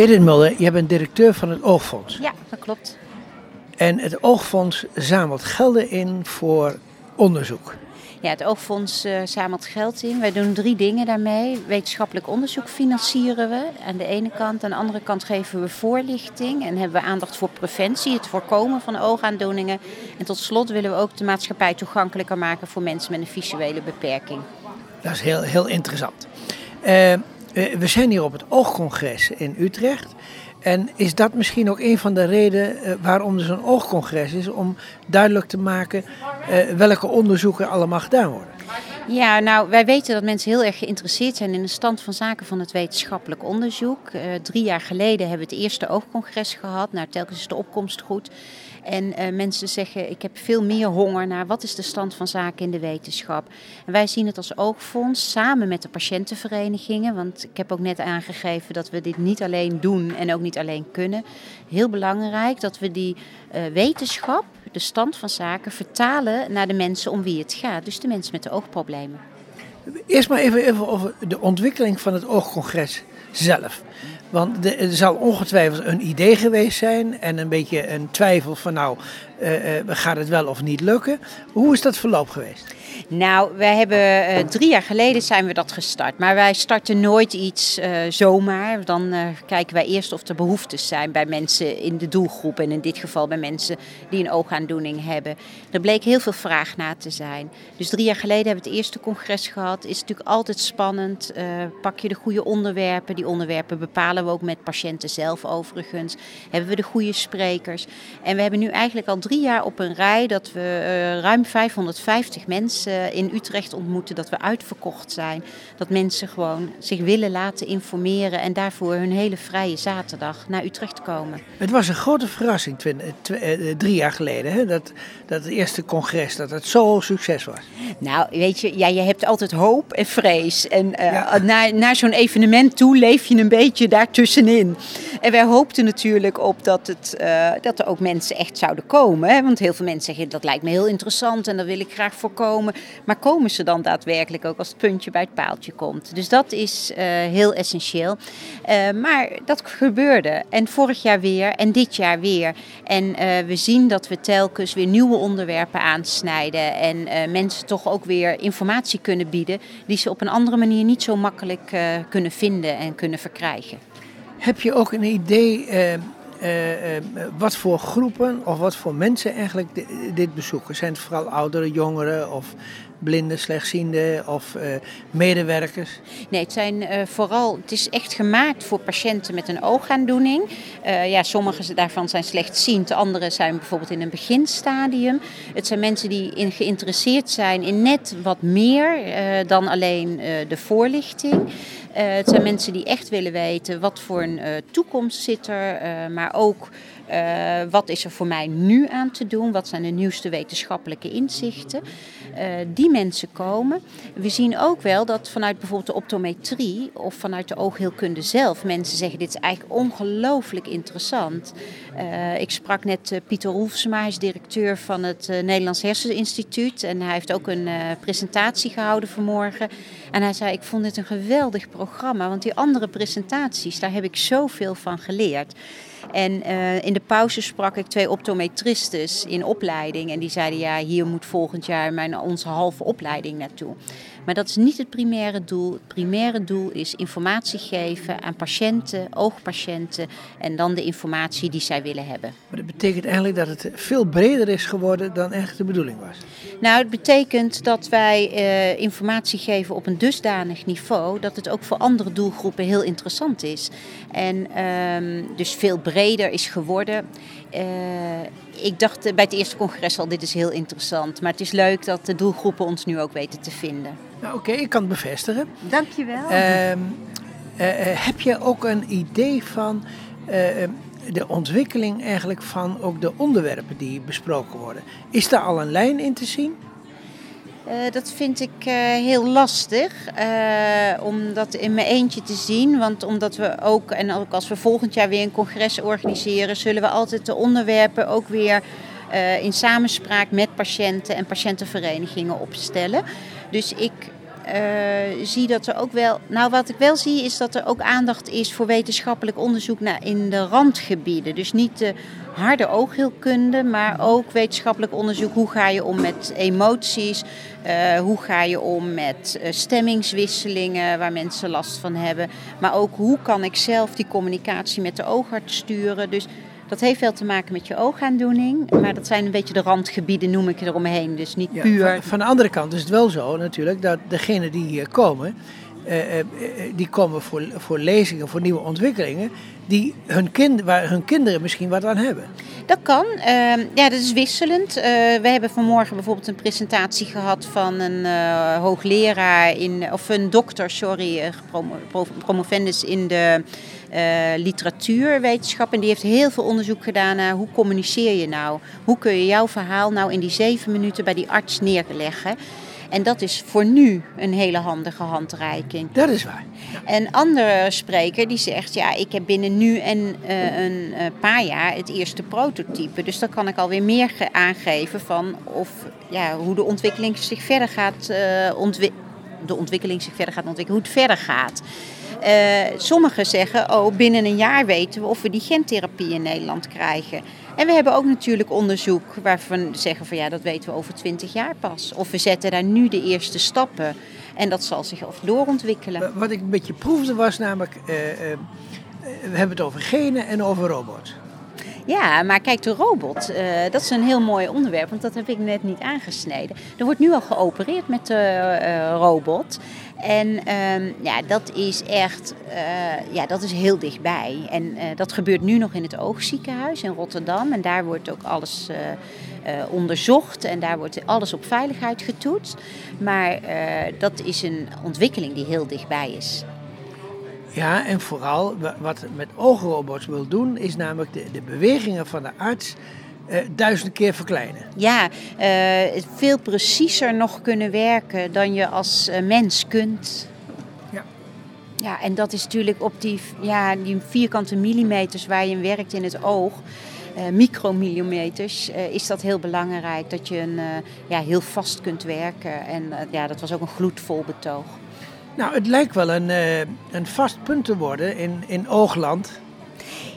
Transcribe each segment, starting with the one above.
Edith Mulder, jij bent directeur van het Oogfonds. Ja, dat klopt. En het Oogfonds zamelt gelden in voor onderzoek. Ja, het Oogfonds uh, zamelt geld in. Wij doen drie dingen daarmee. Wetenschappelijk onderzoek financieren we aan de ene kant. Aan de andere kant geven we voorlichting en hebben we aandacht voor preventie, het voorkomen van oogaandoeningen. En tot slot willen we ook de maatschappij toegankelijker maken voor mensen met een visuele beperking. Dat is heel, heel interessant. Uh, we zijn hier op het Oogcongres in Utrecht. En is dat misschien ook een van de redenen waarom er zo'n oogcongres is? Om duidelijk te maken welke onderzoeken allemaal gedaan worden? Ja, nou, wij weten dat mensen heel erg geïnteresseerd zijn in de stand van zaken van het wetenschappelijk onderzoek. Uh, drie jaar geleden hebben we het eerste oogcongres gehad. Nou, telkens is de opkomst goed. En uh, mensen zeggen, ik heb veel meer honger naar wat is de stand van zaken in de wetenschap. En wij zien het als oogfonds samen met de patiëntenverenigingen. Want ik heb ook net aangegeven dat we dit niet alleen doen en ook niet alleen kunnen. Heel belangrijk dat we die uh, wetenschap, de stand van zaken, vertalen naar de mensen om wie het gaat. Dus de mensen met de oogproblemen. Eerst maar even, even over de ontwikkeling van het oogcongres zelf. Want er zal ongetwijfeld een idee geweest zijn en een beetje een twijfel van nou, uh, uh, gaat het wel of niet lukken. Hoe is dat verloop geweest? Nou, wij hebben uh, drie jaar geleden zijn we dat gestart. Maar wij starten nooit iets zomaar. Dan kijken wij eerst of er behoeftes zijn bij mensen in de doelgroep. En in dit geval bij mensen die een oogaandoening hebben. Er bleek heel veel vraag naar te zijn. Dus drie jaar geleden hebben we het eerste congres gehad. Is natuurlijk altijd spannend. pak je de goede onderwerpen. Die onderwerpen bepalen we ook met patiënten zelf overigens. Hebben we de goede sprekers. En we hebben nu eigenlijk al drie jaar op een rij dat we ruim 550 mensen in Utrecht ontmoeten, dat we uitverkocht zijn. Dat mensen gewoon zich willen laten informeren en daarvoor hun hele vrije zaterdag naar Utrecht komen. Het was een grote verrassing eh, drie jaar geleden, hè? Dat, dat het eerste congres, dat het zo succes was. Nou, weet je, ja, je hebt altijd hoop en vrees. En uh, ja. naar, naar zo'n evenement toe leef je een beetje daartussenin. En wij hoopten natuurlijk op dat, het, uh, dat er ook mensen echt zouden komen. Want heel veel mensen zeggen, dat lijkt me heel interessant en dat wil ik graag voorkomen. Maar komen ze dan daadwerkelijk ook als het puntje bij het paaltje komt? Dus dat is uh, heel essentieel. Uh, maar dat gebeurde. En vorig jaar weer en dit jaar weer. En we zien dat we telkens weer nieuwe onderwerpen aansnijden. En mensen toch ook weer informatie kunnen bieden die ze op een andere manier niet zo makkelijk kunnen vinden en kunnen verkrijgen. Heb je ook een idee uh, uh, wat voor groepen of wat voor mensen eigenlijk dit bezoeken? Zijn het vooral ouderen, jongeren of blinden, slechtzienden of uh, medewerkers? Nee, het zijn vooral, het is echt gemaakt voor patiënten met een oogaandoening. ja, sommige daarvan zijn slechtziend, andere zijn bijvoorbeeld in een beginstadium. Het zijn mensen die geïnteresseerd zijn in net wat meer dan alleen de voorlichting. Uh, het zijn mensen die echt willen weten wat voor een uh, toekomst zit er, uh, maar ook wat is er voor mij nu aan te doen, wat zijn de nieuwste wetenschappelijke inzichten. Die mensen komen. We zien ook wel dat vanuit bijvoorbeeld de optometrie of vanuit de oogheelkunde zelf mensen zeggen dit is eigenlijk ongelooflijk interessant. ik sprak net Pieter Roelfsema, hij is directeur van het Nederlands Herseninstituut en hij heeft ook een presentatie gehouden vanmorgen. En hij zei ik vond dit een geweldig programma. Want die andere presentaties, daar heb ik zoveel van geleerd. En in de pauze sprak ik twee optometristes in opleiding. En die zeiden, ja, hier moet volgend jaar mijn, onze halve opleiding naartoe. Maar dat is niet het primaire doel. Het primaire doel is informatie geven aan patiënten, oogpatiënten. En dan de informatie die zij willen hebben. Maar dat betekent eigenlijk dat het veel breder is geworden dan echt de bedoeling was? Nou, het betekent dat wij uh, informatie geven op een dusdanig niveau dat het ook voor andere doelgroepen heel interessant is. En um, dus veel breder is geworden. Uh, ik dacht bij het eerste congres al, dit is heel interessant. Maar het is leuk dat de doelgroepen ons nu ook weten te vinden. Nou, Oké, okay, ik kan het bevestigen. Dankjewel. Uh, uh, heb je ook een idee van de ontwikkeling eigenlijk van ook de onderwerpen die besproken worden? Is daar al een lijn in te zien? Uh, dat vind ik uh, heel lastig uh, om dat in mijn eentje te zien. Want omdat we ook, en ook als we volgend jaar weer een congres organiseren, zullen we altijd de onderwerpen ook weer in samenspraak met patiënten en patiëntenverenigingen opstellen. Dus ik zie dat er ook wel. Nou, wat ik wel zie is dat er ook aandacht is voor wetenschappelijk onderzoek naar in de randgebieden. Dus niet de harde oogheelkunde, maar ook wetenschappelijk onderzoek. Hoe ga je om met emoties? Uh, hoe ga je om met stemmingswisselingen waar mensen last van hebben? Maar ook hoe kan ik zelf die communicatie met de oogarts sturen? Dus dat heeft wel te maken met je oogaandoening, maar dat zijn een beetje de randgebieden, noem ik eromheen. Dus niet puur. Van, van, de andere kant is het wel zo natuurlijk dat degenen die hier komen, die komen voor, voor lezingen, voor nieuwe ontwikkelingen, die hun kind, waar hun kinderen misschien wat aan hebben. Dat kan. Uh, ja, dat is wisselend. we hebben vanmorgen bijvoorbeeld een presentatie gehad van een hoogleraar in, of een dokter, sorry, promovendus in de literatuurwetenschap. En die heeft heel veel onderzoek gedaan naar hoe communiceer je nou? Hoe kun je jouw verhaal nou in die zeven minuten bij die arts neerleggen? En dat is voor nu een hele handige handreiking. Dat is waar. Een andere spreker die zegt, ja, ik heb binnen nu en uh, een uh, paar jaar het eerste prototype. Dus dan kan ik alweer meer aangeven van of, ja, hoe de ontwikkeling zich verder gaat uh, ontwikkelen. De ontwikkeling zich verder gaat ontwikkelen, hoe het verder gaat. Uh, sommigen zeggen, oh, binnen een jaar weten we of we die gentherapie in Nederland krijgen. En we hebben ook natuurlijk onderzoek waarvan we zeggen van ja, dat weten we over twintig jaar pas. Of we zetten daar nu de eerste stappen en dat zal zich doorontwikkelen. Wat ik een beetje proefde was namelijk, uh, uh, we hebben het over genen en over robots. Ja, maar kijk, de robot, uh, dat is een heel mooi onderwerp, want dat heb ik net niet aangesneden. Er wordt nu al geopereerd met de uh, robot. En um, ja, dat is echt uh, ja, dat is heel dichtbij. En dat gebeurt nu nog in het Oogziekenhuis in Rotterdam. En daar wordt ook alles onderzocht en daar wordt alles op veiligheid getoetst. Maar dat is een ontwikkeling die heel dichtbij is. Ja, en vooral wat met oogrobots wil doen, is namelijk de, de bewegingen van de arts uh, duizend keer verkleinen. Ja, uh, veel preciezer nog kunnen werken dan je als uh, mens kunt. Ja. Ja, en dat is natuurlijk op die, ja, die vierkante millimeters waar je werkt in het oog. Micromillimeters is dat heel belangrijk. Dat je een, ja, heel vast kunt werken. En ja, dat was ook een gloedvol betoog. Nou, het lijkt wel een, uh, een vast punt te worden in, in Oogland.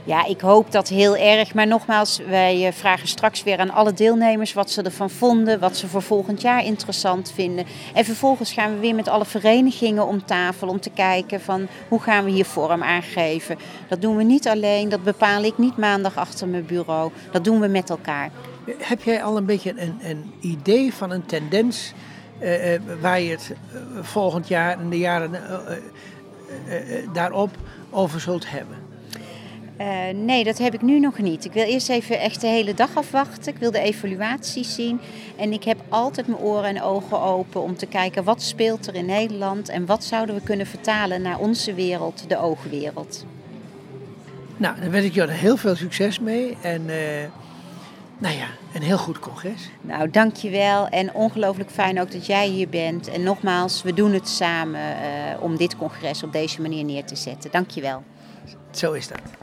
Ja, ik hoop dat heel erg. Maar nogmaals, wij eh, vragen straks weer aan alle deelnemers wat ze ervan vonden, wat ze voor volgend jaar interessant vinden. En vervolgens gaan we weer met alle verenigingen om tafel om te kijken van hoe gaan we hier vorm aangeven. Dat doen we niet alleen, dat bepaal ik niet maandag achter mijn bureau. Dat doen we met elkaar. Heb jij al een beetje een, een idee van een tendens uh, waar je het volgend jaar en de jaren daarop over zult hebben? Uh, nee, dat heb ik nu nog niet. Ik wil eerst even echt de hele dag afwachten. Ik wil de evaluatie zien. En ik heb altijd mijn oren en ogen open om te kijken wat speelt er in Nederland en wat zouden we kunnen vertalen naar onze wereld, de oogwereld. Nou, dan wens ik jou er heel veel succes mee. En uh, nou ja, een heel goed congres. Nou, dankjewel. En ongelooflijk fijn ook dat jij hier bent. En nogmaals, we doen het samen uh, om dit congres op deze manier neer te zetten. Dankjewel. Zo is dat.